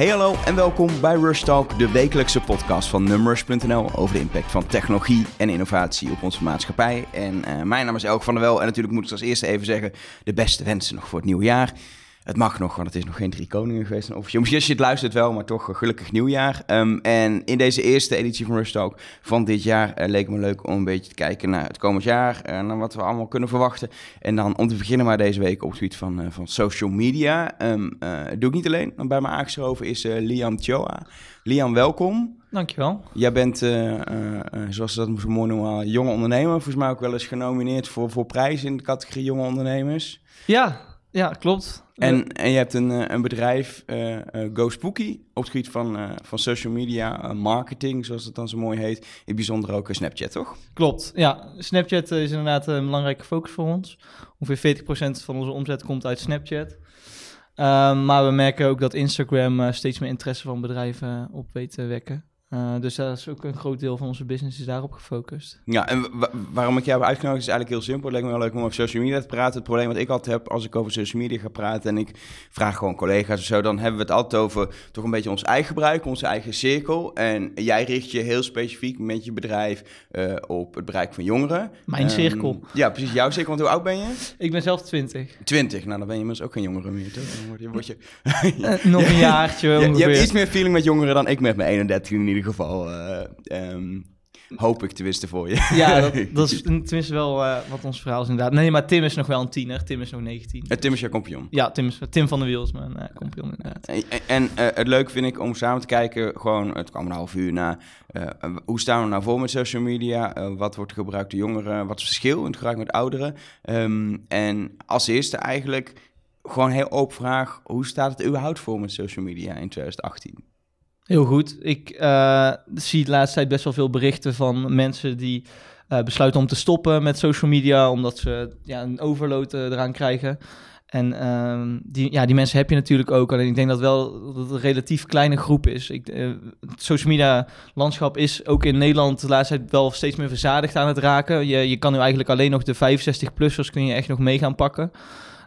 Hey hallo en welkom bij Rush Talk, de wekelijkse podcast van Numbers.nl over de impact van technologie en innovatie op onze maatschappij. En uh, mijn naam is Elk van der Wel en natuurlijk moet ik als eerste even zeggen de beste wensen nog voor het nieuwe jaar. Het mag nog, want het is nog geen drie koningen geweest. Of Misschien als je het luistert wel, maar toch gelukkig nieuwjaar. Um, en in deze eerste editie van Rust Talk van dit jaar uh, leek me leuk om een beetje te kijken naar het komend jaar. en naar wat we allemaal kunnen verwachten. En dan om te beginnen maar deze week op het gebied van, uh, van social media. Um, uh, doe ik niet alleen. Bij me aangeschoven is Liam Choa. Liam, welkom. Dankjewel. Jij bent, zoals ze dat zo mooi noemen, jonge ondernemer. Volgens mij ook wel eens genomineerd voor, voor prijzen in de categorie jonge ondernemers. Ja, ja, klopt. En, en je hebt een, eh, een bedrijf, uh, Go Spooky, op het gebied van, uh, van social media marketing, zoals het dan zo mooi heet. In bijzonder ook Snapchat, toch? Klopt, ja. Snapchat is inderdaad een belangrijke focus voor ons. Ongeveer 40% van onze omzet komt uit Snapchat. Um, maar we merken ook dat Instagram steeds meer interesse van bedrijven op weet te wekken. Uh, dus dat is ook een groot deel van onze business is daarop gefocust. Ja, en waarom ik jou heb uitgenodigd is eigenlijk heel simpel. Het lijkt me wel leuk om over social media te praten. Het probleem wat ik altijd heb als ik over social media ga praten... en ik vraag gewoon collega's of zo... dan hebben we het altijd over toch een beetje ons eigen gebruik, onze eigen cirkel. En jij richt je heel specifiek met je bedrijf uh, op het bereik van jongeren. Mijn um, cirkel. Ja, precies, jouw cirkel. Want hoe oud ben je? Ik ben zelf 20. 20, nou dan ben je inmiddels ook geen jongere meer, toch? Dan word je, word je... uh, nog een jaartje je, je, hebt iets meer feeling met jongeren dan ik met mijn 31 in ieder geval. Uh, um, hoop ik tenminste voor je. Ja, dat, dat is tenminste wel uh, wat ons verhaal is inderdaad. Nee, maar Tim is nog wel een tiener. Tim is nog 19. Uh, Tim is jouw kompion? Ja, Tim, is, Tim van der Wiel is mijn uh, kompion inderdaad. En, en het leuke vind ik om samen te kijken, gewoon, het kwam een half uur na, hoe staan we nou voor met social media? wat wordt gebruikt door jongeren? Wat is het verschil in het gebruik met ouderen? Um, en als eerste eigenlijk gewoon heel open vraag, hoe staat het überhaupt voor met social media in 2018? Heel goed. Ik uh, zie de laatste tijd best wel veel berichten van mensen die uh, besluiten om te stoppen met social media, omdat ze ja, een overload uh, eraan krijgen. En uh, die, ja, die mensen heb je natuurlijk ook. Alleen ik denk dat wel dat het een relatief kleine groep is. Ik, het social media landschap is ook in Nederland de laatste tijd wel steeds meer verzadigd aan het raken. Je, je kan nu eigenlijk alleen nog de 65-plussers kun je echt nog mee gaan pakken.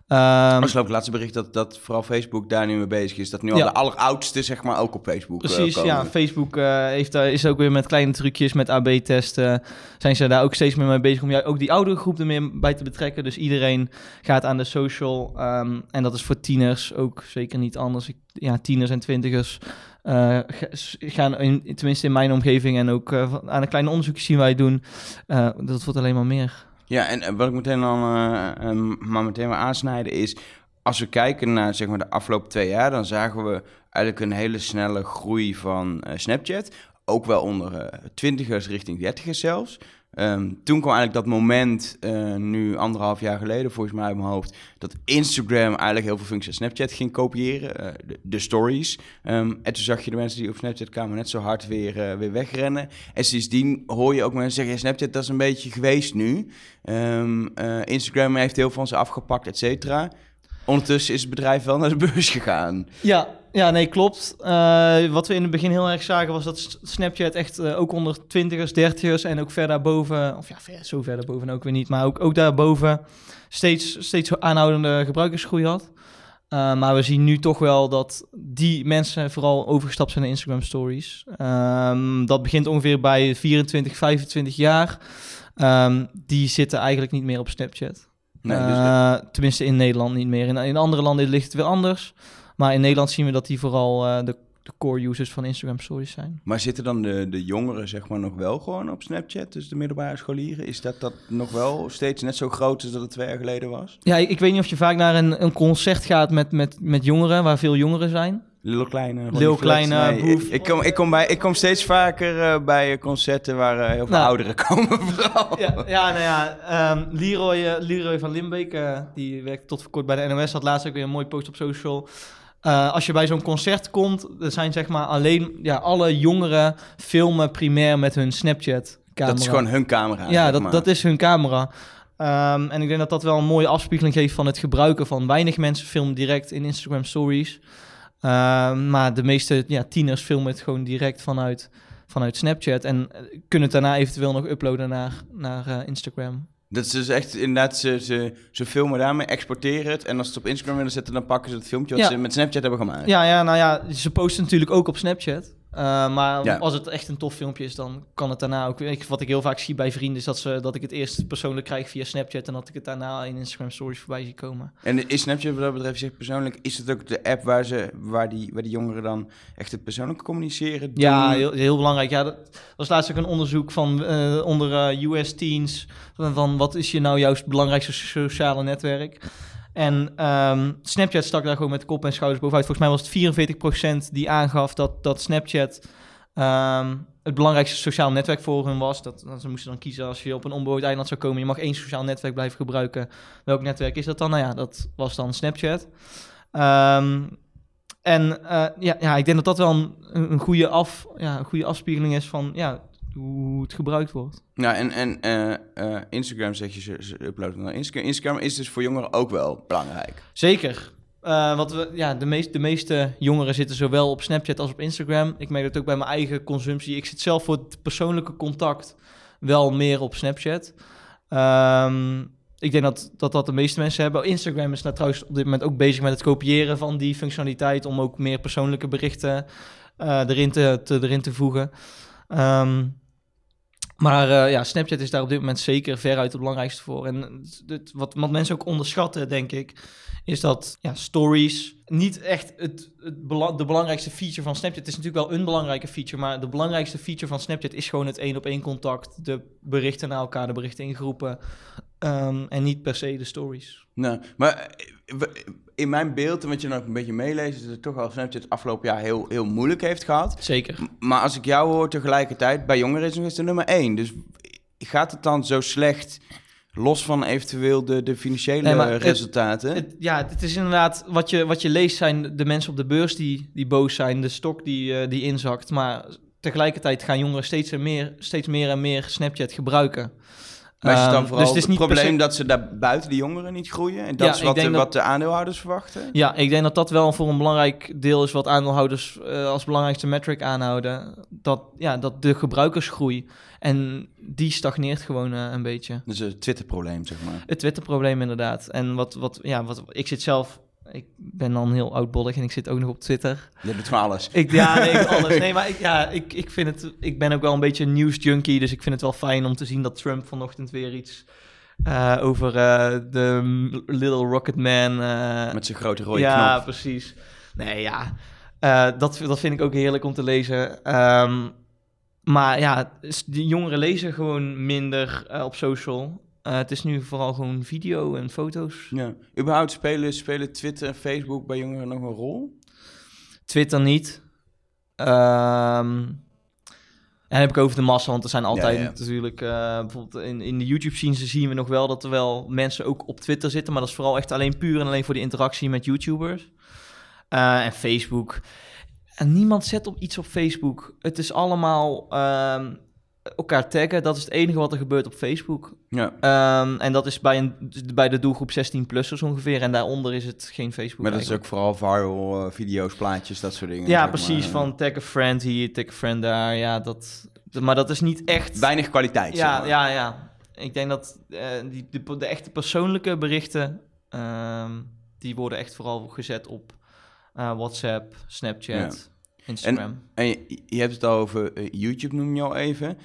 Um, Als het laatste bericht dat, dat vooral Facebook daar nu mee bezig is. Dat nu al de alleroudste, zeg maar, ook op Facebook eh, Precies, uh, ja. Facebook uh, heeft, uh, is ook weer met kleine trucjes, met AB-testen. Zijn ze daar ook steeds meer mee bezig om jou, ook die oudere groep er meer bij te betrekken. Dus iedereen gaat aan de social. Um, en dat is voor tieners ook zeker niet anders. Ik, ja, tieners en twintigers gaan, in, tenminste in mijn omgeving en ook aan de kleine onderzoekjes die wij doen. dat wordt alleen maar meer. Ja, en wat ik meteen dan uh, maar meteen maar aansnijden is... als we kijken naar zeg maar, de afgelopen twee jaar... dan zagen we eigenlijk een hele snelle groei van uh, Snapchat. Ook wel onder twintigers richting dertigers zelfs. Um, toen kwam eigenlijk dat moment, uh, nu anderhalf jaar geleden volgens mij in mijn hoofd, dat Instagram eigenlijk heel veel functies Snapchat ging kopiëren, uh, de, stories. Um, en toen zag je de mensen die op Snapchat kwamen net zo hard weer, uh, weer wegrennen. En sindsdien hoor je ook mensen zeggen, ja, Snapchat dat is een beetje geweest nu. Um, Instagram heeft heel veel van ze afgepakt, et cetera. Ondertussen is het bedrijf wel naar de beurs gegaan. Ja, ja, nee, klopt. Uh, wat we in het begin heel erg zagen was dat Snapchat echt uh, ook onder twintigers, dertigers en ook ver daarboven, of ja, ver, zo ver daarboven ook weer niet, maar ook, ook daarboven steeds, steeds aanhoudende gebruikersgroei had. Uh, maar we zien nu toch wel dat die mensen vooral overgestapt zijn naar Instagram stories. Um, dat begint ongeveer bij 24, 25 jaar. Um, die zitten eigenlijk niet meer op Snapchat. Nee, dus tenminste in Nederland niet meer. In, in andere landen ligt het weer anders. Maar in Nederland zien we dat die vooral uh, de, de, core users van Instagram stories zijn. Maar zitten dan de, de jongeren zeg maar nog wel gewoon op Snapchat, dus de middelbare scholieren? Is dat, dat nog wel steeds net zo groot als dat het twee jaar geleden was? Ja, ik, ik weet niet of je vaak naar een, een concert gaat met, met, met jongeren, waar veel jongeren zijn. Lil Kleine. Lil Kleine, nee, ik, ik, kom, ik, kom bij, ik kom steeds vaker uh, bij concerten waar uh, heel veel nou, ouderen komen vooral. Ja, ja nou ja, um, Leroy, uh, Leroy van Limbeek, die werkt tot voor kort bij de NOS, had laatst ook weer een mooi post op social... Uh, als je bij zo'n concert komt, er zijn zeg maar alleen ja, alle jongeren filmen primair met hun Snapchat camera. Dat is gewoon hun camera. Ja, dat, dat is hun camera. Um, en ik denk dat dat wel een mooie afspiegeling geeft van het gebruiken van weinig mensen filmen direct in Instagram stories. Um, maar de meeste ja, tieners filmen het gewoon direct vanuit, vanuit Snapchat en kunnen het daarna eventueel nog uploaden naar, naar uh, Instagram. Dat is dus echt inderdaad, ze, ze, ze filmen daarmee, exporteren het. En als ze het op Instagram willen zetten, dan pakken ze het filmpje wat Ja. ze met Snapchat hebben gemaakt. Ja, ja, nou ja, ze posten natuurlijk ook op Snapchat. Uh, maar Ja. als het echt een tof filmpje is, dan kan het daarna ook... Ik, wat ik heel vaak zie bij vrienden is dat, ze, dat ik het eerst persoonlijk krijg via Snapchat... en dat ik het daarna in Instagram Stories voorbij zie komen. En is Snapchat wat dat betreft zich persoonlijk, is het ook de app waar, ze, waar, die, waar die jongeren dan echt het persoonlijk communiceren? Ja, doen? heel, heel belangrijk. Ja, dat was laatst ook een onderzoek van eh, onder eh, US teens. Van, van wat is je nou jouw belangrijkste so- sociale netwerk? En ehm, Snapchat stak daar gewoon met kop en schouders bovenuit. Volgens mij was het 44% die aangaf dat, dat Snapchat ehm, het belangrijkste sociaal netwerk voor hun was. Dat, ze moesten dan kiezen als je op een onbewoond eiland zou komen. Je mag één sociaal netwerk blijven gebruiken. Welk netwerk is dat dan? Nou ja, dat was dan Snapchat. Ehm, en eh, ja, ja, ik denk dat dat wel een, een, goede, af, ja, een goede afspiegeling is van ja, hoe het gebruikt wordt. Nou, en, en eh, eh, Instagram zeg je, ze, ze uploaden naar Instagram. Instagram is dus voor jongeren ook wel belangrijk. Zeker. Uh, wat we, ja, de, meest, de meeste jongeren zitten zowel op Snapchat als op Instagram. Ik merk dat ook bij mijn eigen consumptie. Ik zit zelf voor het persoonlijke contact wel meer op Snapchat. Um, ik denk dat, dat dat de meeste mensen hebben. Instagram is nou trouwens op dit moment ook bezig met het kopiëren van die functionaliteit... om ook meer persoonlijke berichten uh, erin, te, te, erin te voegen. Um, maar uh, ja, Snapchat is daar op dit moment zeker veruit het belangrijkste voor. En wat, wat mensen ook onderschatten, denk ik, is dat ja, stories niet echt het, het de belangrijkste feature van Snapchat. Het is natuurlijk wel een belangrijke feature, maar de belangrijkste feature van Snapchat is gewoon het één op één contact, de berichten naar elkaar, de berichten in groepen um, en niet per se de stories. Nou, maar in mijn beeld, en wat je dan ook een beetje meeleest, is dat het toch al Snapchat afgelopen jaar heel, heel moeilijk heeft gehad. Zeker. Maar als ik jou hoor tegelijkertijd, bij jongeren is het nog de nummer één. Dus gaat het dan zo slecht, los van eventueel de, de financiële Nee, maar het- resultaten? Het, ja, het is inderdaad, wat je, wat je leest zijn de mensen op de beurs die, die boos zijn, de stok die, eh, die inzakt. Maar tegelijkertijd gaan jongeren steeds, en meer, steeds meer en meer Snapchat gebruiken. Maar is het dan Ehm, vooral dus het is het niet per probleem se- dat ze daar buiten de jongeren niet groeien? En dat Ja, is wat, de, dat- wat de aandeelhouders verwachten? Ja, ik denk dat dat wel voor een belangrijk deel is wat aandeelhouders eh, als belangrijkste metric aanhouden. Dat, ja, dat de gebruikersgroei. En die stagneert gewoon eh, een beetje. Is het Twitter-probleem, zeg maar. Het Twitter-probleem inderdaad. En wat, wat, ja, wat, ik zit zelf, ik ben dan heel oudbollig en ik zit ook nog op Twitter. Je doet gewoon alles. Ik, ja, nee, ik- alles. Nee, maar ik, ja, ik, ik vind het, ik ben ook wel een beetje een news junkie, dus ik vind het wel fijn om te zien dat Trump vanochtend weer iets eh, over eh, de Little Rocket Man. eh, Met zijn grote rode ja, knop. precies. Nee, ja. Dat, dat vind ik ook heerlijk om te lezen. Ehm, maar ja, die jongeren lezen gewoon minder op social. Eh, het is nu vooral gewoon video en foto's. Ja. Überhaupt spelen, spelen Twitter en Facebook bij jongeren nog een rol? Twitter niet. Ehm, en heb ik over de massa, want er zijn altijd Ja, ja. natuurlijk... eh, bijvoorbeeld in, in de YouTube-scenes zien we nog wel dat er wel mensen ook op Twitter zitten. Maar dat is vooral echt alleen puur en alleen voor de interactie met YouTubers. Eh, en Facebook. En niemand zet op iets op Facebook. Het is allemaal ehm, elkaar taggen. Dat is het enige wat er gebeurt op Facebook. Ja. Ehm, en dat is bij, een, bij de doelgroep 16-plussers ongeveer. En daaronder is het geen Facebook. Maar dat is ook vooral viral eh, video's, plaatjes, dat soort dingen. Ja, precies. maar. Van tag a friend hier, tag a friend daar. Ja, dat, maar dat is niet echt... Weinig kwaliteit, zeg ja, maar. ja, ja. Ik denk dat eh, die, de, de echte persoonlijke berichten... ehm, die worden echt vooral gezet op eh, WhatsApp, Snapchat, Instagram. En je, je hebt het al over YouTube, noem je al even.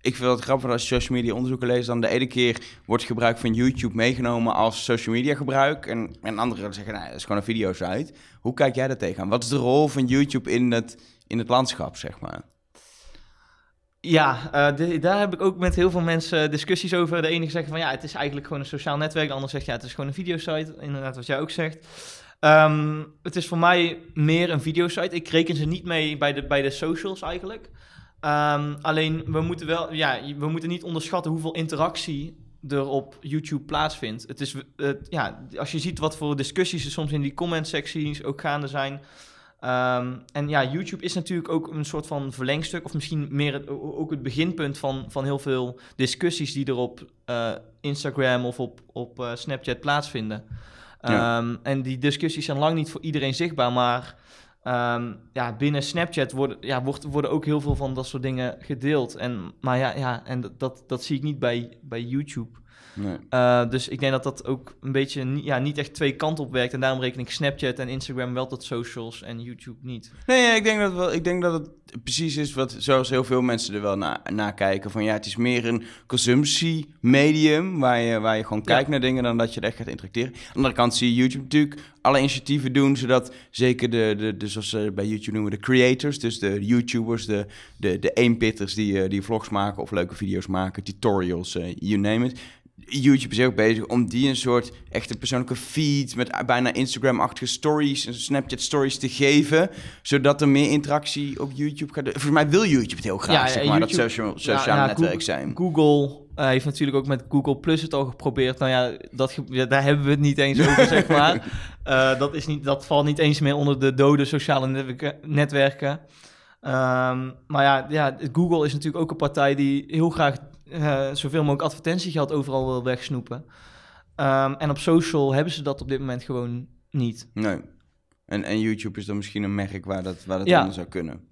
Ik vind het grappig als je social media onderzoeken leest, dan de ene keer wordt gebruik van YouTube meegenomen als social media gebruik. En, en anderen zeggen, nou, dat is gewoon een videosite. Hoe kijk jij daar tegenaan? Wat is de rol van YouTube in het, in het landschap, zeg maar? Ja, eh, daar heb ik ook met heel veel mensen discussies over. De ene zegt van ja, het is eigenlijk gewoon een sociaal netwerk. De ander zegt ja, het is gewoon een videosite. Inderdaad, wat jij ook zegt. Ehm, het is voor mij meer een videosite. Ik reken ze niet mee bij de, bij de socials eigenlijk. Ehm, alleen we moeten wel, ja, we moeten niet onderschatten hoeveel interactie er op YouTube plaatsvindt. Het is, het, ja, als je ziet wat voor discussies er soms in die comment secties ook gaande zijn. Ehm, en ja, YouTube is natuurlijk ook een soort van verlengstuk, of misschien meer het, ook het beginpunt van, van heel veel discussies die er op eh, Instagram of op, op eh, Snapchat plaatsvinden. Ja. Ehm, en die discussies zijn lang niet voor iedereen zichtbaar, maar ehm, ja, binnen Snapchat worden, ja, wordt, worden ook heel veel van dat soort dingen gedeeld. En, maar ja, ja en dat, dat, dat zie ik niet bij, bij YouTube. Nee. Uh, dus ik denk dat dat ook een beetje ni- ja, niet echt twee kanten op werkt. En daarom reken ik Snapchat en Instagram wel tot socials en YouTube niet. Nee, ja, ik, denk dat wel, ik denk dat het precies is wat, zoals heel veel mensen er wel naar kijken. Van ja, het is meer een consumptiemedium waar je, waar je gewoon Ja. kijkt naar dingen dan dat je er echt gaat interacteren. Aan de andere kant zie je YouTube natuurlijk alle initiatieven doen, zodat zeker de, de, de zoals ze bij YouTube noemen, de creators, dus de YouTubers, de, de, de eenpitters die, eh, die vlogs maken of leuke video's maken, tutorials, eh, you name it. YouTube is heel bezig om die een soort echte persoonlijke feed met bijna Instagram-achtige stories en Snapchat stories te geven, zodat er meer interactie op YouTube gaat. Volgens mij wil YouTube het heel graag, Ja, zeg maar, YouTube- dat social, sociale Ja, ja, netwerk zijn. Google eh, heeft natuurlijk ook met Google Plus het al geprobeerd. Nou ja, dat, daar hebben we het niet eens over, zeg maar. Eh, dat, is niet, dat valt niet eens meer onder de dode sociale netwerken. netwerken. Ehm, maar ja, ja, Google is natuurlijk ook een partij die heel graag eh, zoveel mogelijk advertentiegeld overal wil wegsnoepen. Ehm, en op social hebben ze dat op dit moment gewoon niet. Nee. En, en YouTube is dan misschien een merk waar dat, waar dat Ja. zou kunnen.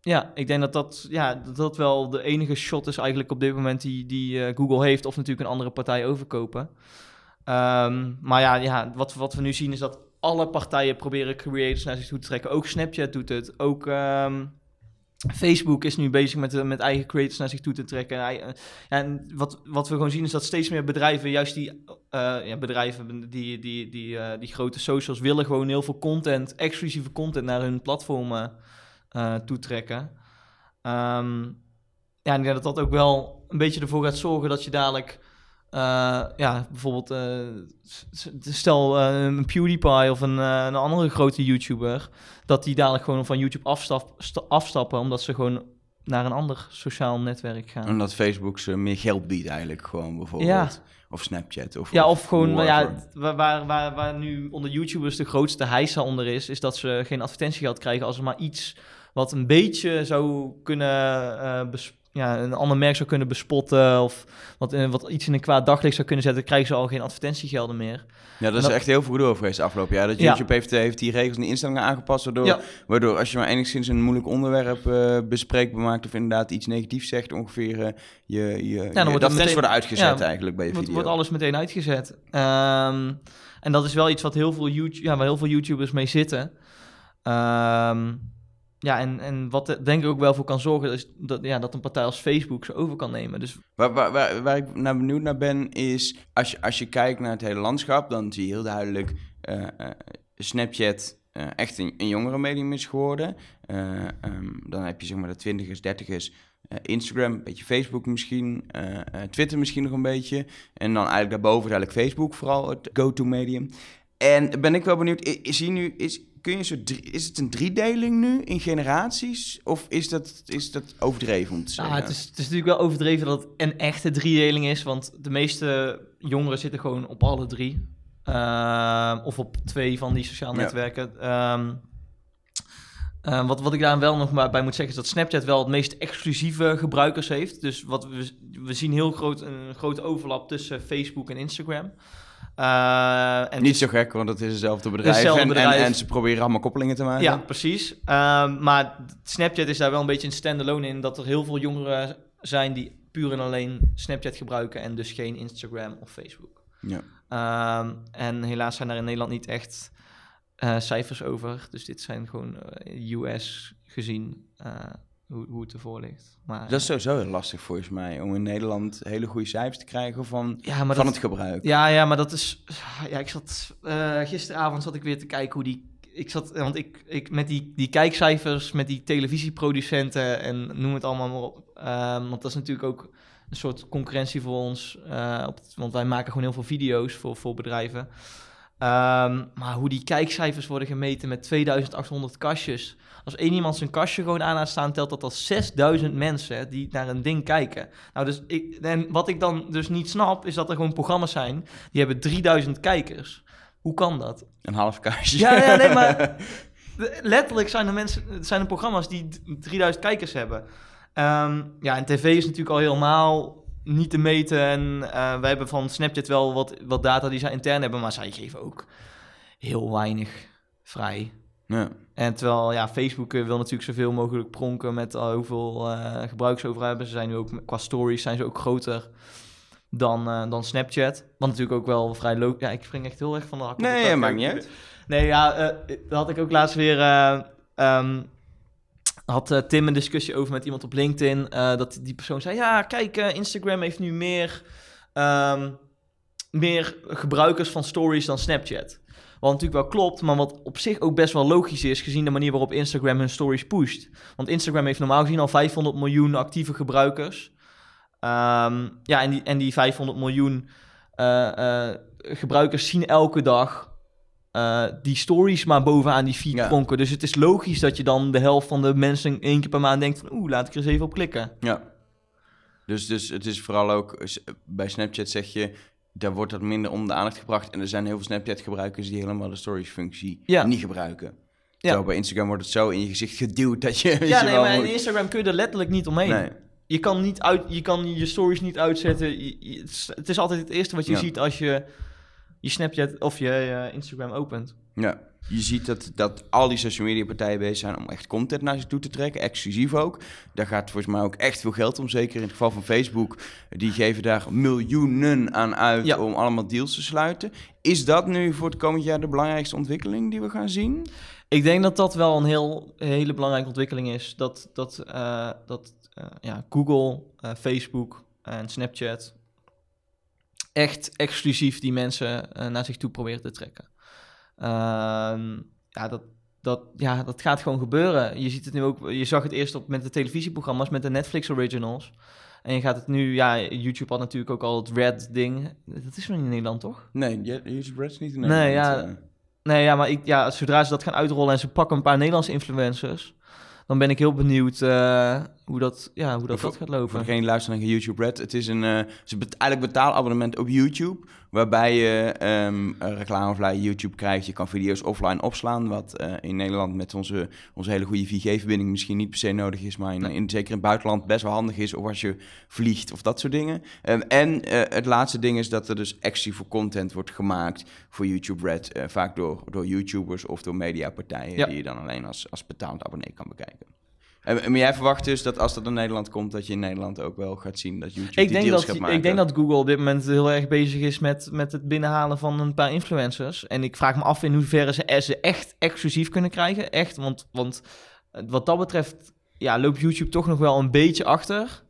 Ja, ik denk dat dat, ja, dat dat wel de enige shot is eigenlijk op dit moment die, die eh, Google heeft. Of natuurlijk een andere partij overkopen. Ehm, maar ja, ja wat, wat we nu zien is dat alle partijen proberen creators naar zich toe te trekken. Ook Snapchat doet het. Ook ehm, Facebook is nu bezig met, eh, met eigen creators naar zich toe te trekken. Eh, en wat, wat we gewoon zien is dat steeds meer bedrijven, juist die eh, ja, bedrijven, die, die, die, die grote socials, willen gewoon heel veel content, exclusieve content naar hun platformen eh, toetrekken. Ehm, ja, en dat dat ook wel een beetje ervoor gaat zorgen dat je dadelijk, eh, ja, bijvoorbeeld, eh, stel eh, een PewDiePie of een, een andere grote YouTuber, dat die dadelijk gewoon van YouTube afstap, sta- afstappen, omdat ze gewoon naar een ander sociaal netwerk gaan. Omdat Facebook ze meer geld biedt eigenlijk gewoon bijvoorbeeld. Ja. Of Snapchat. Of, Ja, of gewoon, nou ja, waar, waar, waar, nu onder YouTubers de grootste heisa onder is, is dat ze geen advertentiegeld krijgen als er maar iets wat een beetje zou kunnen, bes- ja, een ander merk zou kunnen bespotten of wat, eh, wat iets in een kwaad daglicht zou kunnen zetten, krijgen ze al geen advertentiegelden meer. Ja, dat is dat- echt heel veel over geweest de afgelopen jaar. Dat Ja. YouTube heeft, heeft die regels en die instellingen aangepast, waardoor, Ja. waardoor als je maar enigszins een moeilijk onderwerp eh, bespreekbaar maakt of inderdaad iets negatiefs zegt, ongeveer eh, je, je, je wordt het advertenties meteen- worden uitgezet ja, eigenlijk bij je Wordt, video. wordt alles meteen uitgezet. Ehm, en dat is wel iets wat heel veel, YouTube, ja, waar heel veel YouTubers mee zitten. Ehm, ja, en, en wat er denk ik ook wel voor kan zorgen, is dat, ja, dat een partij als Facebook ze over kan nemen. Dus Waar, waar, waar, ik naar benieuwd naar ben, is als je, als je kijkt naar het hele landschap, dan zie je heel duidelijk eh, Snapchat eh, echt een, jongere medium is geworden. Eh, ehm, dan heb je zeg maar de twintigers, dertigers, eh, Instagram, een beetje Facebook misschien, Twitter misschien nog een beetje. En dan eigenlijk daarboven is eigenlijk Facebook vooral het go-to medium. En ben ik wel benieuwd, is hier nu, is, kun je drie- is het een driedeling nu in generaties? Of is dat, is dat overdreven om te zeggen? Nou, het, is, het is natuurlijk wel overdreven dat het een echte driedeling is, want de meeste jongeren zitten gewoon op alle drie. Ehm, of op twee van die sociale Ja. netwerken. Ehm, ehm, wat, wat ik daar wel nog maar bij moet zeggen is dat Snapchat wel het meest exclusieve gebruikers heeft. Dus wat we, we zien heel groot, een grote overlap tussen Facebook en Instagram. Eh, en Niet zo gek, want het is hetzelfde bedrijf. Hetzelfde en, bedrijf. En, en ze proberen allemaal koppelingen te maken. Ja, precies. Ehm, maar Snapchat is daar wel een beetje een standalone in. Dat er heel veel jongeren zijn die puur en alleen Snapchat gebruiken en dus geen Instagram of Facebook. Ja. Ehm, en helaas zijn daar in Nederland niet echt eh, cijfers over. Dus dit zijn gewoon eh, US gezien eh, hoe, hoe het ervoor ligt. Maar, Dat is sowieso heel lastig volgens mij, om in Nederland hele goede cijfers te krijgen van, ja, van dat, het gebruik. Ja, ja, maar dat is. Ja, ik zat. eh, gisteravond zat ik weer te kijken hoe die. Ik zat. Want ik, ik met die, die kijkcijfers, met die televisieproducenten en noem het allemaal maar op. Ehm, want dat is natuurlijk ook een soort concurrentie voor ons. eh, op want wij maken gewoon heel veel video's voor, voor bedrijven. Ehm, maar hoe die kijkcijfers worden gemeten met 2800 kastjes. Als één iemand zijn kastje gewoon aan laat staan, telt dat als 6000 mensen die naar een ding kijken. Nou, dus ik, en wat ik dan dus niet snap, is dat er gewoon programma's zijn die hebben 3000 kijkers. Hoe kan dat? Een half kastje. Ja, ja, nee, maar letterlijk zijn er mensen, zijn er programma's die d- 3000 kijkers hebben. Ehm, ja, en tv is natuurlijk al helemaal niet te meten. En eh, wij hebben van Snapchat wel wat, wat data die zij intern hebben, maar zij geven ook heel weinig vrij. Ja. En terwijl, ja, Facebook eh, wil natuurlijk zoveel mogelijk pronken met eh, hoeveel eh gebruikers over hebben. Ze zijn nu ook, qua stories zijn ze ook groter. dan, eh, dan Snapchat. Wat natuurlijk ook wel vrij logisch... Ja, ik spring echt heel erg van de hak Nee, maakt niet uit. Nee, ja, dat had ik ook laatst weer... eh, ehm, had Tim een discussie over met iemand op LinkedIn. dat die persoon zei: Ja, kijk, Instagram heeft nu meer, ehm, meer gebruikers van stories dan Snapchat. Wat natuurlijk wel klopt, maar wat op zich ook best wel logisch is, gezien de manier waarop Instagram hun stories pusht. Want Instagram heeft normaal gezien al 500 miljoen actieve gebruikers. Ehm, ja, en die, en die 500 miljoen eh, eh, gebruikers zien elke dag eh, die stories maar bovenaan die feed Ja. pronken. Dus het is logisch dat je dan de helft van de mensen één keer per maand denkt van... Oeh, laat ik er eens even op klikken. Ja. Dus, dus het is vooral ook, bij Snapchat zeg je, daar wordt dat minder onder de aandacht gebracht. En er zijn heel veel Snapchat-gebruikers die helemaal de stories-functie Ja. niet gebruiken. Ja. Terwijl bij Instagram wordt het zo in je gezicht geduwd dat je, Ja, nee, maar in moet- Instagram kun je er letterlijk niet omheen. Nee. Je, kan niet uit, je kan je stories niet uitzetten. Je- je- het, is, het is altijd het eerste wat je Ja. ziet als je je Snapchat of je eh, Instagram opent. Ja, je ziet dat, dat al die social media partijen bezig zijn om echt content naar zich toe te trekken, exclusief ook. Daar gaat volgens mij ook echt veel geld om, zeker in het geval van Facebook. Die geven daar miljoenen aan uit Ja. om allemaal deals te sluiten. Is dat nu voor het komend jaar de belangrijkste ontwikkeling die we gaan zien? Ik denk dat dat wel een heel, hele belangrijke ontwikkeling is. Dat, dat, eh, dat eh, ja, Google, Facebook en Snapchat echt exclusief die mensen eh, naar zich toe proberen te trekken. Ehm, ja, dat, dat, ja, dat gaat gewoon gebeuren. Je ziet het nu ook, je zag het eerst op met de televisieprogramma's, met de Netflix originals. En je gaat het nu, ja, YouTube had natuurlijk ook al het Red-ding. Dat is nog niet in Nederland, toch? Nee, je- YouTube Reds niet in Nee, Nederland, ja. eh. Nee, ja, maar ik, ja, zodra ze dat gaan uitrollen en ze pakken een paar Nederlandse influencers, dan ben ik heel benieuwd eh, hoe dat, ja, hoe dat, Voor- dat gaat Voor lopen. degene die luisteren naar YouTube Red, het is een eh, het is bet- eigenlijk betaalabonnement op YouTube, waarbij je ehm een reclamevrij YouTube krijgt. Je kan video's offline opslaan, wat eh, in Nederland met onze, onze hele goede 4G-verbinding misschien niet per se nodig is, maar in, in, zeker in het buitenland best wel handig is, of als je vliegt of dat soort dingen. Ehm, en eh, het laatste ding is dat er dus exclusieve content wordt gemaakt voor YouTube Red, vaak door, door YouTubers of door mediapartijen, Ja. die je dan alleen als, als betaald abonnee kan bekijken. En, maar jij verwacht dus dat als dat naar Nederland komt, dat je in Nederland ook wel gaat zien dat YouTube Ik die denk, deals dat, gaat maken. ik denk dat Google op dit moment heel erg bezig is met, met het binnenhalen van een paar influencers. En ik vraag me af in hoeverre ze ze echt exclusief kunnen krijgen. Echt, want, want eh, wat dat betreft ja, loopt YouTube toch nog wel een beetje achter.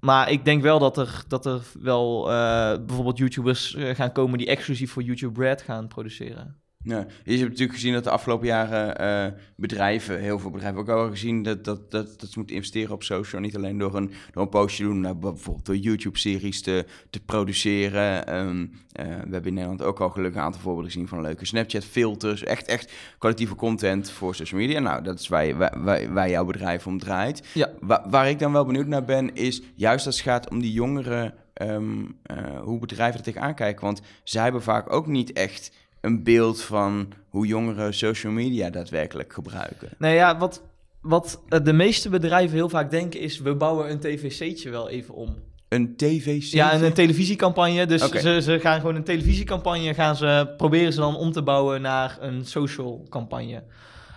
Maar ik denk wel dat er, dat er wel eh, bijvoorbeeld YouTubers eh, gaan komen die exclusief voor YouTube Red gaan produceren. Ja, je hebt natuurlijk gezien dat de afgelopen jaren eh, bedrijven, heel veel bedrijven ook al gezien dat, dat, dat, dat ze moeten investeren op social. Niet alleen door een, door een postje doen, maar bijvoorbeeld door YouTube-series te, te produceren. Ehm, eh, we hebben in Nederland ook al gelukkig een aantal voorbeelden gezien van leuke Snapchat-filters. Echt, echt kwalitatieve content voor social media. Nou, dat is waar, waar, waar, waar jouw bedrijf om draait. Ja. Wa- waar ik dan wel benieuwd naar ben, is juist als het gaat om die jongeren, ehm, eh, hoe bedrijven er tegenaan kijken. Want zij hebben vaak ook niet echt een beeld van hoe jongeren social media daadwerkelijk gebruiken. Nou ja, wat, wat eh, de meeste bedrijven heel vaak denken is... we bouwen een tvc'tje wel even om. Een tv Ja, en een televisiecampagne. Dus ze, ze gaan gewoon een televisiecampagne... Gaan ze, proberen ze dan om te bouwen naar een social campagne.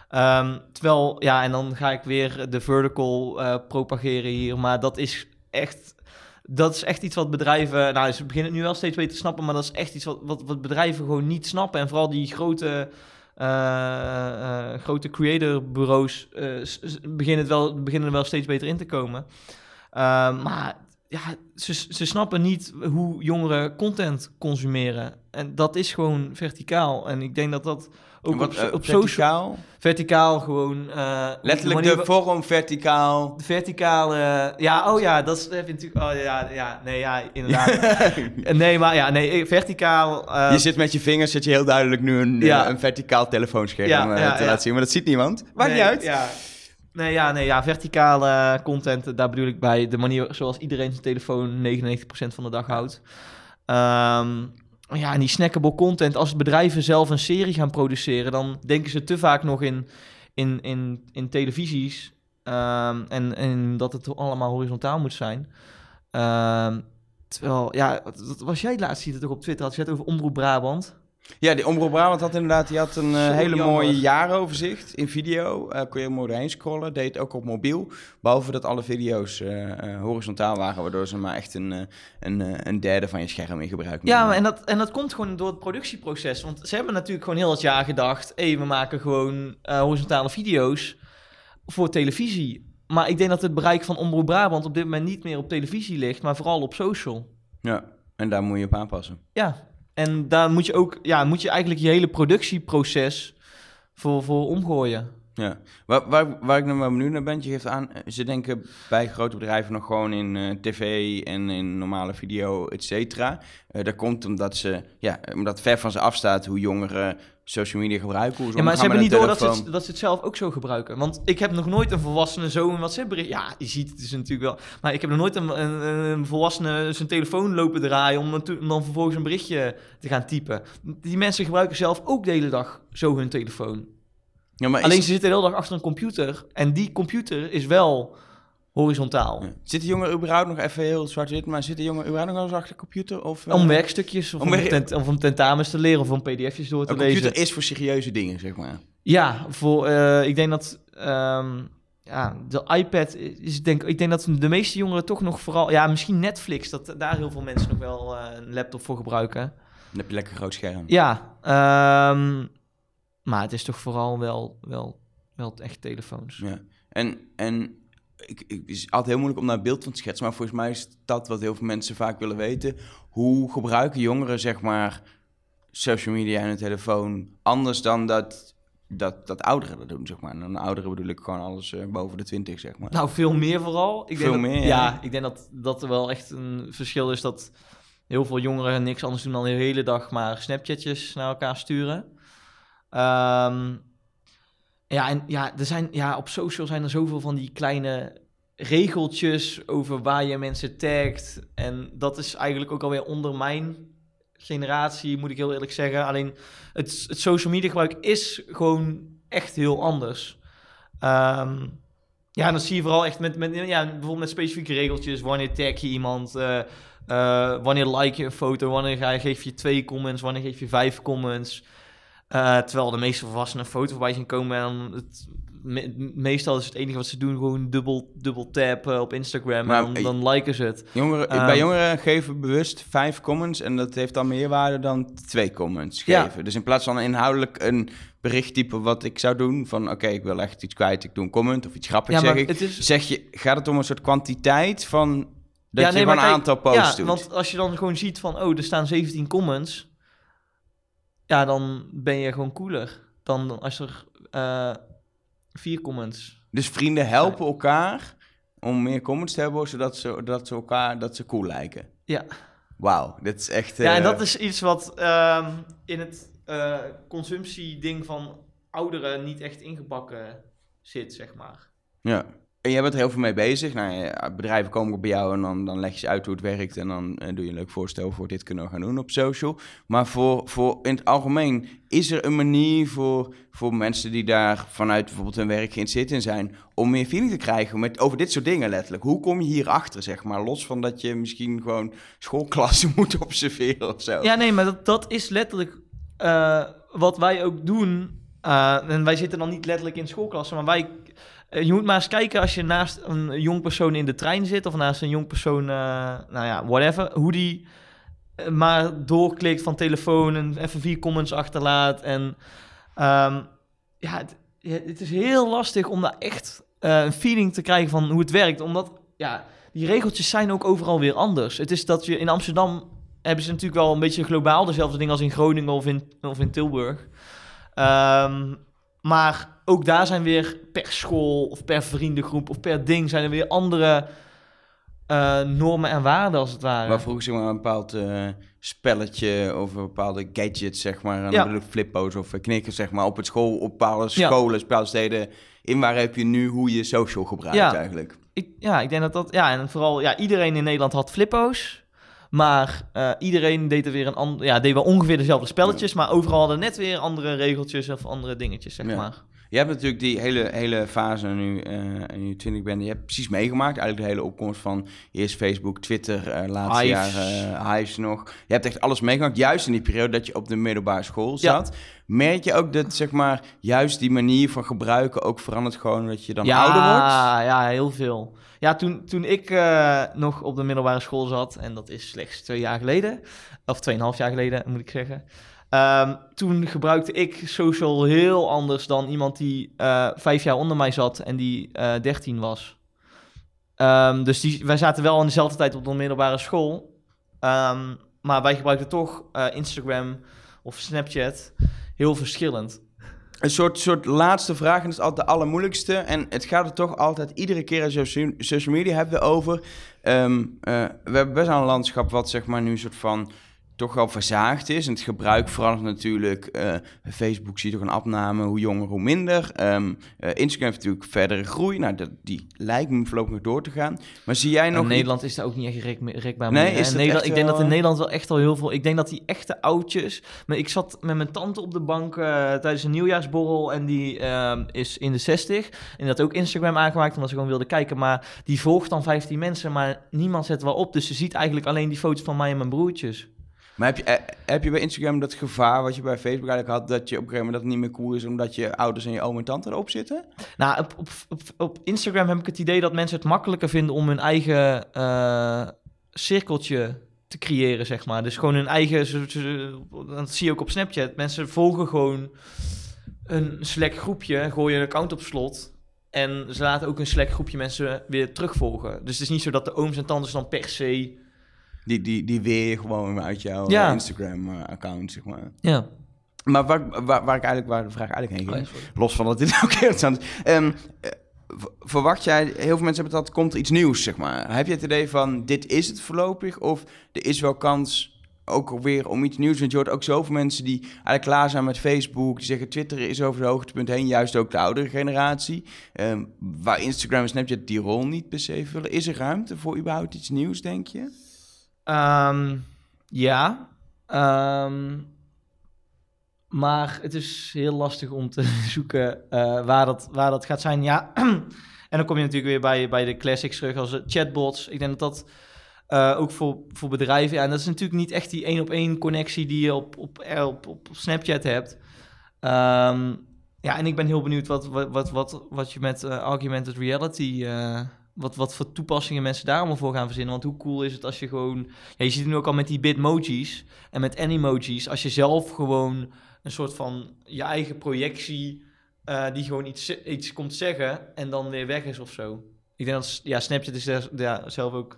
Ehm, terwijl, ja, en dan ga ik weer de vertical eh, propageren hier. Maar dat is echt... Dat is echt iets wat bedrijven... Nou, ze beginnen het nu wel steeds beter te snappen... maar dat is echt iets wat, wat, wat bedrijven gewoon niet snappen. En vooral die grote... eh, eh, grote creatorbureaus eh, beginnen, het wel, beginnen er wel steeds beter in te komen. Ehm, maar ja, ze, ze snappen niet hoe jongeren content consumeren. En dat is gewoon verticaal. En ik denk dat dat ook Wat, op, eh, op social... verticaal? Verticaal gewoon... eh, Letterlijk de wa- vorm verticaal. de verticale... Ja, oh ja, dat is, je natuurlijk... Oh ja, ja, nee, ja, inderdaad. Eh, nee, maar ja, nee, verticaal... je zit met je vingers, zit je heel duidelijk nu een, Ja. een verticaal telefoonscherm Ja, ja, te laten zien. Maar dat ziet niemand. Maakt nee, niet uit. Nee, ja, nee, ja, verticale content, daar bedoel ik bij de manier zoals iedereen zijn telefoon 99% van de dag houdt. Ehm, ja, en die snackable content, als bedrijven zelf een serie gaan produceren, dan denken ze te vaak nog in, in, in, in televisies ehm, en, en dat het allemaal horizontaal moet zijn. Ehm, terwijl, ja, was jij laatst ziet het ook op Twitter, had je het over Omroep Brabant. Ja, die Omroep Brabant had inderdaad die had een eh, hele jammer. mooie jaaroverzicht in video. Eh kon je mooi doorheen scrollen. Deed ook op mobiel. Behalve dat alle video's eh, horizontaal waren, waardoor ze maar echt een, een, een derde van je scherm in gebruik Ja, maar en dat, en dat komt gewoon door het productieproces. Want ze hebben natuurlijk gewoon heel het jaar gedacht... hé, we maken gewoon horizontale video's voor televisie. Maar ik denk dat het bereik van Omroep Brabant op dit moment niet meer op televisie ligt... maar vooral op social. Ja, en daar moet je op aanpassen. Ja, en daar moet je ook... Ja, moet je eigenlijk je hele productieproces voor, voor omgooien. Ja, waar, waar, waar ik nog wel benieuwd naar ben, je geeft aan, eh, ze denken bij grote bedrijven nog gewoon in eh, tv en in normale video, et cetera. Eh, dat komt omdat ze, ja, omdat ver van ze afstaat hoe jongeren social media gebruiken. Hoe ze Ja, maar ze hebben niet door dat ze, het, dat ze het zelf ook zo gebruiken. Want ik heb nog nooit een volwassene zo een WhatsApp-bericht... Ja, je ziet het dus natuurlijk wel. Maar ik heb nog nooit een, een, een volwassene zijn telefoon lopen draaien... Om, dan vervolgens een berichtje te gaan typen. Die mensen gebruiken zelf ook de hele dag zo hun telefoon. Ja, maar is- Alleen ze zitten de hele dag achter een computer. En die computer is wel horizontaal. Ja. Zitten jongeren überhaupt nog even heel zwart-wit, maar zitten jongeren überhaupt nog wel eens achter de computer? Of, eh, Om werkstukjes of Om om, werk- tent, of om tentamens te leren of om pdf'jes door te Een lezen. computer is voor serieuze dingen, zeg maar. Ja, voor, eh, ik denk dat ehm, ja, de iPad is denk ik denk dat de meeste jongeren toch nog vooral ja misschien Netflix dat daar heel veel mensen nog wel eh, een laptop voor gebruiken. Dan heb je lekker een groot scherm. Ja, ehm, maar het is toch vooral wel wel wel echt telefoons. Ja. En, en ik, ik, het is altijd heel moeilijk om daar een beeld van te schetsen, maar volgens mij is dat wat heel veel mensen vaak willen weten. Hoe gebruiken jongeren, zeg maar, social media en hun telefoon anders dan dat, dat, dat ouderen dat doen, zeg maar. En dan ouderen bedoel ik gewoon alles eh, boven de twintig, zeg maar. Nou, veel meer vooral. Ik Veel denk dat, meer, ja. ja. ik denk dat dat er wel echt een verschil is dat heel veel jongeren niks anders doen dan de hele dag maar Snapchatjes naar elkaar sturen. Ehm, ja, en ja, er zijn, ja, op social zijn er zoveel van die kleine regeltjes over waar je mensen tagt. En dat is eigenlijk ook alweer onder mijn generatie, moet ik heel eerlijk zeggen. Alleen het, het social media gebruik is gewoon echt heel anders. Ehm, ja, dan zie je vooral echt met, met ja, bijvoorbeeld met specifieke regeltjes. Wanneer tag je iemand? eh, eh, wanneer like je een foto? Wanneer je, geef je twee comments? Wanneer geef je vijf comments? Eh, terwijl de meeste volwassenen een foto voorbij zien komen. En dan het, me- meestal is het enige wat ze doen gewoon dubbel, dubbel tappen op Instagram. Maar, en dan, dan liken ze het. Jongeren, Ehm. bij jongeren geven bewust vijf comments en dat heeft dan meer waarde dan twee comments Ja. geven. Dus in plaats van inhoudelijk een bericht typen wat ik zou doen, van oké, ik wil echt iets kwijt, ik doe een comment of iets grappigs Ja, maar zeg ik. is... Zeg je, gaat het om een soort kwantiteit van dat Ja, je nee, gewoon een maar aantal posts ja, doet? want als je dan gewoon ziet van, oh, er staan 17 comments. Ja, dan ben je gewoon cooler dan dan als er eh, vier comments. Dus vrienden helpen elkaar om meer comments te hebben, zodat ze, dat ze elkaar dat ze cool lijken. Ja. Wauw, dit is echt. Ja, en eh, dat is iets wat ehm, in het eh consumptieding van ouderen niet echt ingebakken zit, zeg maar. Ja. En jij bent heel veel mee bezig. Nou, ja, bedrijven komen bij jou en dan, dan leg je ze uit hoe het werkt. En dan eh, doe je een leuk voorstel voor dit kunnen we gaan doen op social. Maar voor, voor in het algemeen, is er een manier voor, voor mensen die daar vanuit bijvoorbeeld hun werk geïnteresseerd in zijn, om meer feeling te krijgen met, over dit soort dingen letterlijk? Hoe kom je hierachter, zeg maar? Los van dat je misschien gewoon schoolklassen moet observeren of zo. Ja, nee, maar dat, dat is letterlijk eh, wat wij ook doen. Eh, en wij zitten dan niet letterlijk in schoolklassen, maar wij... eh, je moet maar eens kijken als je naast een jong persoon in de trein zit... of naast een jong persoon, eh, nou ja, whatever... hoe die eh, maar doorklikt van telefoon en even vier comments achterlaat. En ehm, ja, het, is heel lastig om daar echt een feeling te krijgen van hoe het werkt. Omdat, ja, die regeltjes zijn ook overal weer anders. Het is dat je in Amsterdam hebben ze natuurlijk wel een beetje globaal dezelfde dingen als in Groningen of in, of in Tilburg. Ehm, maar ook daar zijn weer per school of per vriendengroep of per ding zijn er weer andere eh, normen en waarden als het ware. Waar vroeger zeg maar, een bepaald eh, spelletje over bepaalde gadgets, zeg maar, en Ja. flippo's of eh, knikken, zeg maar, op het school, op bepaalde Ja. scholen, bepaalde steden. In waar heb je nu hoe je social gebruikt Ja. eigenlijk? Ik, ja, ik denk dat dat... Ja, en vooral... Ja, iedereen in Nederland had flippo's. Maar eh, iedereen deed er weer een ander... Ja, deed wel ongeveer dezelfde spelletjes. Maar overal hadden net weer andere regeltjes of andere dingetjes, zeg Ja. maar. Je hebt natuurlijk die hele, hele fase nu, eh nu je 20 bent, je hebt precies meegemaakt. Eigenlijk de hele opkomst van eerst Facebook, Twitter, eh laatste Hives. jaren, eh, Hives nog. Je hebt echt alles meegemaakt, juist in die periode dat je op de middelbare school Ja. zat. Merk je ook dat, zeg maar, juist die manier van gebruiken ook verandert gewoon dat je dan ouder wordt? Ja, heel veel. Ja, toen, toen ik eh, nog op de middelbare school zat, en dat is slechts twee jaar geleden, of tweeënhalf jaar geleden moet ik zeggen. ehm, toen gebruikte ik social heel anders dan iemand die eh, vijf jaar onder mij zat en die eh 13 was. Ehm, dus die, wij zaten wel in dezelfde tijd op de middelbare school. Ehm, maar wij gebruikten toch Instagram of Snapchat heel verschillend. Een soort, soort laatste vraag, en dat is altijd de allermoeilijkste. En het gaat er toch altijd, iedere keer als je socia- social media hebt over. Ehm, eh, we hebben best wel een landschap wat zeg maar nu een soort van toch wel verzaagd is. En het gebruik verandert natuurlijk. Eh, Facebook zie je toch een afname, hoe jonger hoe minder. Ehm, eh, Instagram heeft natuurlijk verdere groei. Nou, dat, die lijkt me voorlopig nog door te gaan. Maar zie jij nog... in Nederland is dat ook niet echt rek, rekbaar Nee, meer. hè? is dat echt ik denk wel, dat in eh, Nederland wel echt al heel veel... Ik denk dat die echte oudjes... Maar ik zat met mijn tante op de bank eh, tijdens een nieuwjaarsborrel... en die ehm, is in de 60. En had ook Instagram aangemaakt omdat ze gewoon wilde kijken. Maar die volgt dan 15 mensen, maar niemand zet wel op. Dus ze ziet eigenlijk alleen die foto's van mij en mijn broertjes. Maar heb je, eh, heb je bij Instagram dat gevaar wat je bij Facebook eigenlijk had... dat je op een gegeven moment dat niet meer cool is... omdat je ouders en je oom en tante erop zitten? Nou, op, op, op, op Instagram heb ik het idee dat mensen het makkelijker vinden om hun eigen eh, cirkeltje te creëren, zeg maar. Dus gewoon hun eigen, dat zie je ook op Snapchat. Mensen volgen gewoon een Slack groepje, gooien een account op slot. En ze laten ook een Slack groepje mensen weer terugvolgen. Dus het is niet zo dat de ooms en tantes dan per se... Die, die, die weer je gewoon uit jouw Ja. Instagram-account, zeg maar. Ja. Maar waar, waar, waar ik eigenlijk, waar de vraag eigenlijk heen ging, Oh, los van dat dit ook heel interessant is. ehm, eh, verwacht jij, heel veel mensen hebben dat, komt er iets nieuws, zeg maar. Heb je het idee van, dit is het voorlopig? Of er is wel kans ook weer om iets nieuws? Want je hoort ook zoveel mensen die eigenlijk klaar zijn met Facebook. Die zeggen, Twitter is over de hoogtepunt heen. Juist ook de oudere generatie. Ehm, waar Instagram en Snapchat die rol niet per se vullen. Is er ruimte voor überhaupt iets nieuws, denk je? Ehm, ja. Ehm, maar het is heel lastig om te zoeken eh, waar, dat, waar dat gaat zijn. Ja. en dan kom je natuurlijk weer bij, bij de classics terug als eh, chatbots. Ik denk dat dat eh, ook voor, voor bedrijven... Ja, en dat is natuurlijk niet echt die één-op-één connectie die je op, op, op, Snapchat hebt. Ehm, ja, en ik ben heel benieuwd wat, wat, wat, wat, wat je met eh, augmented reality... wat, wat voor toepassingen mensen daar allemaal voor gaan verzinnen. Want hoe cool is het als je gewoon... Ja, je ziet het nu ook al met die bitmojis en met animojis. Als je zelf gewoon een soort van je eigen projectie... eh, die gewoon iets, iets komt zeggen en dan weer weg is of zo. Ik denk dat... Ja, Snapchat is daar ja, zelf ook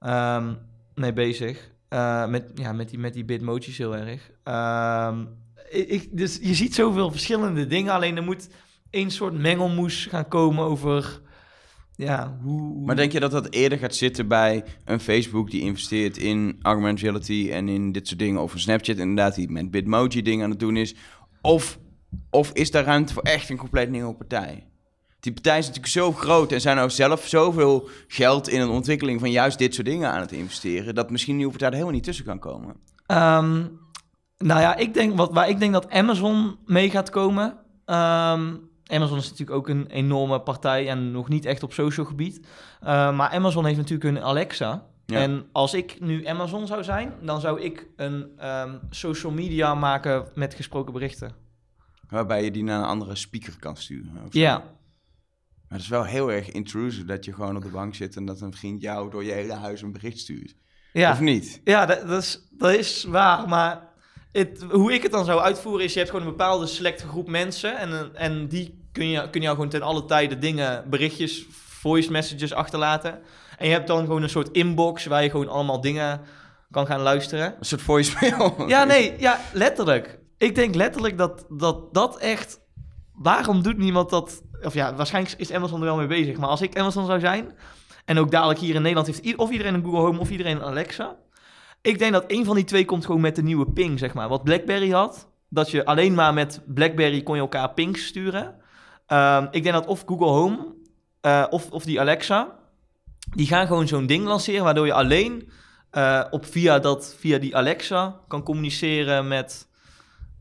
ehm, mee bezig. Eh, met, ja, met die, met die bitmojis heel erg. Ehm, ik- dus je ziet zoveel verschillende dingen. Alleen er moet één soort mengelmoes gaan komen over... Ja, hoe... Maar denk je dat dat eerder gaat zitten bij een Facebook die investeert in augmented reality en in dit soort dingen, of een Snapchat inderdaad die met Bitmoji dingen aan het doen is, of, of is daar ruimte voor echt een compleet nieuwe partij? Die partij is natuurlijk zo groot en zijn nou zelf zoveel geld in een ontwikkeling van juist dit soort dingen aan het investeren, dat misschien een nieuwe partij er helemaal niet tussen kan komen. Ehm, nou ja, ik denk, wat, waar ik denk dat Amazon mee gaat komen. Ehm, Amazon is natuurlijk ook een enorme partij en nog niet echt op social gebied. Eh, maar Amazon heeft natuurlijk een Alexa. Ja. En als ik nu Amazon zou zijn, dan zou ik een ehm, social media maken met gesproken berichten. Waarbij je die naar een andere speaker kan sturen. Ja, Maar het is wel heel erg intrusive dat je gewoon op de bank zit en dat een vriend jou door je hele huis een bericht stuurt. ja. Of niet? Ja, dat, dat, is, dat is waar. Maar het, hoe ik het dan zou uitvoeren is... je hebt gewoon een bepaalde selecte groep mensen... en, en die kun je, kun jou gewoon ten alle tijde dingen... berichtjes, voice messages achterlaten. En je hebt dan gewoon een soort inbox... waar je gewoon allemaal dingen kan gaan luisteren. Een soort voicemail. Ja, nee, ja, letterlijk. Ik denk letterlijk dat dat, dat echt... Waarom doet niemand dat... Of ja, waarschijnlijk is Amazon er wel mee bezig. Maar als ik Amazon zou zijn... en ook dadelijk hier in Nederland heeft... of iedereen een Google Home of iedereen een Alexa... Ik denk dat een van die twee komt gewoon met de nieuwe ping, zeg maar. Wat BlackBerry had, dat je alleen maar met BlackBerry kon je elkaar pings sturen. Ehm, ik denk dat of Google Home eh, of, of die Alexa, die gaan gewoon zo'n ding lanceren, waardoor je alleen eh, op via, dat, via die Alexa kan communiceren met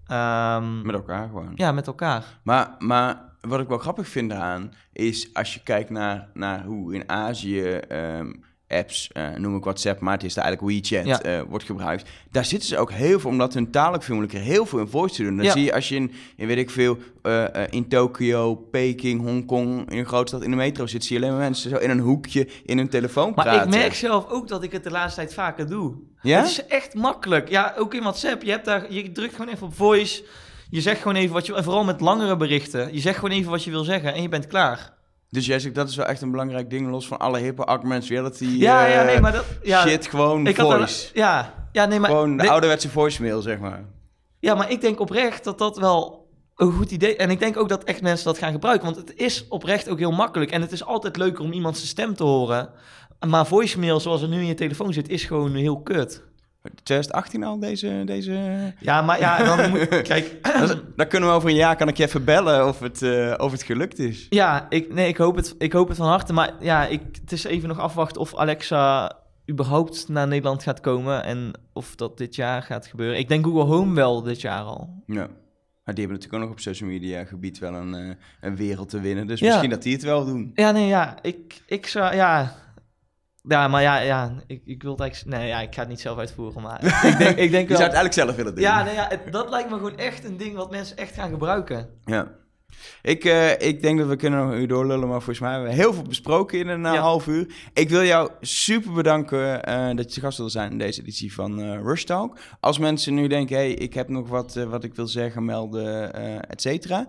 Ehm, Met elkaar gewoon. ja, met elkaar. Maar, maar wat ik wel grappig vind aan is als je kijkt naar, naar hoe in Azië ehm, apps, eh, noem ik WhatsApp, maar het is eigenlijk WeChat, Ja. eh, wordt gebruikt. Daar zitten ze ook heel veel, omdat hun taal ook veel moeilijker, heel veel in voice te doen. Dan Ja. zie je als je in, in weet ik veel, eh, in Tokio, Peking, Hongkong, in een grote stad in de metro zit, zie je alleen maar mensen zo in een hoekje in hun telefoon Maar praten. ik merk zelf ook dat ik het de laatste tijd vaker doe. Ja? Het is echt makkelijk. Ja, ook in WhatsApp. Je, hebt daar, je drukt gewoon even op voice. Je zegt gewoon even wat je... En vooral met langere berichten. Je zegt gewoon even wat je wil zeggen en je bent klaar. Dus jij zegt, dat is wel echt een belangrijk ding, los van alle hippe augmented reality Ja, ja, eh, nee, maar dat... Ja, shit, gewoon ik had voice. er, ja, ja, nee, maar... gewoon de nee, ouderwetse voicemail, zeg maar. Ja, maar ik denk oprecht dat dat wel een goed idee... En ik denk ook dat echt mensen dat gaan gebruiken. Want het is oprecht ook heel makkelijk. En het is altijd leuker om iemand zijn stem te horen. Maar voicemail zoals er nu in je telefoon zit, is gewoon heel kut. 2018 al, deze... deze... Ja, maar ja, dan moet... Kijk... Dan kunnen we over een jaar, kan ik je even bellen of het, eh, of het gelukt is. Ja, ik, nee, ik, hoop het, ik hoop het van harte. Maar ja, ik, het is even nog afwachten of Alexa überhaupt naar Nederland gaat komen. En of dat dit jaar gaat gebeuren. Ik denk Google Home wel dit jaar al. Ja. Maar die hebben natuurlijk ook nog op social media gebied wel een, eh, een wereld te winnen. Dus Ja. misschien dat die het wel doen. Ja, nee, ja. Ik, ik zou, ja... Ja, maar ja, ja ik, ik wil het eigenlijk... Nee, ja, ik ga het niet zelf uitvoeren, maar ik denk, ik denk Je zou wel... het eigenlijk zelf willen doen. Ja, nee, ja het- dat lijkt me gewoon echt een ding wat mensen echt gaan gebruiken. Ja. Ik, eh, ik denk dat we kunnen nog een uur doorlullen, maar volgens mij hebben we heel veel besproken in een eh, Ja. half uur. Ik wil jou super bedanken eh, dat je gast wilde zijn in deze editie van Rush Talk. Als mensen nu denken, hey, ik heb nog wat, wat ik wil zeggen, melden, et cetera.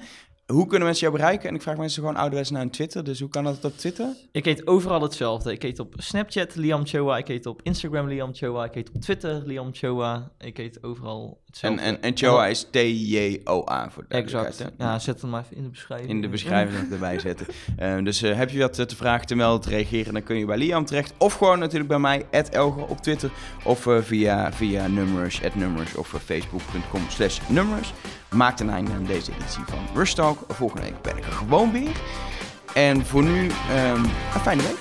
Hoe kunnen mensen jou bereiken? En ik vraag mensen gewoon ouderwets naar een Twitter, dus hoe kan dat op Twitter? Ik heet overal hetzelfde. Ik heet op Snapchat Liam Choa. Ik heet op Instagram Liam Choa. Ik heet op Twitter Liam Choa. Ik heet overal En, hetzelfde. en, en Choa is T-J-O-A voor de Exact. Ja, zet hem maar even in de beschrijving. in de beschrijving erbij zetten. Eh, dus eh, heb je wat eh, te vragen, te melden, te reageren, dan kun je bij Liam terecht. Of gewoon natuurlijk bij mij, Elger op Twitter. Of eh, via, via nummers, nummers of eh, facebook.com slash nummers. Maak een einde aan deze editie van Rush Talk. Volgende week ben ik er gewoon weer. En voor nu, ehm, een fijne week.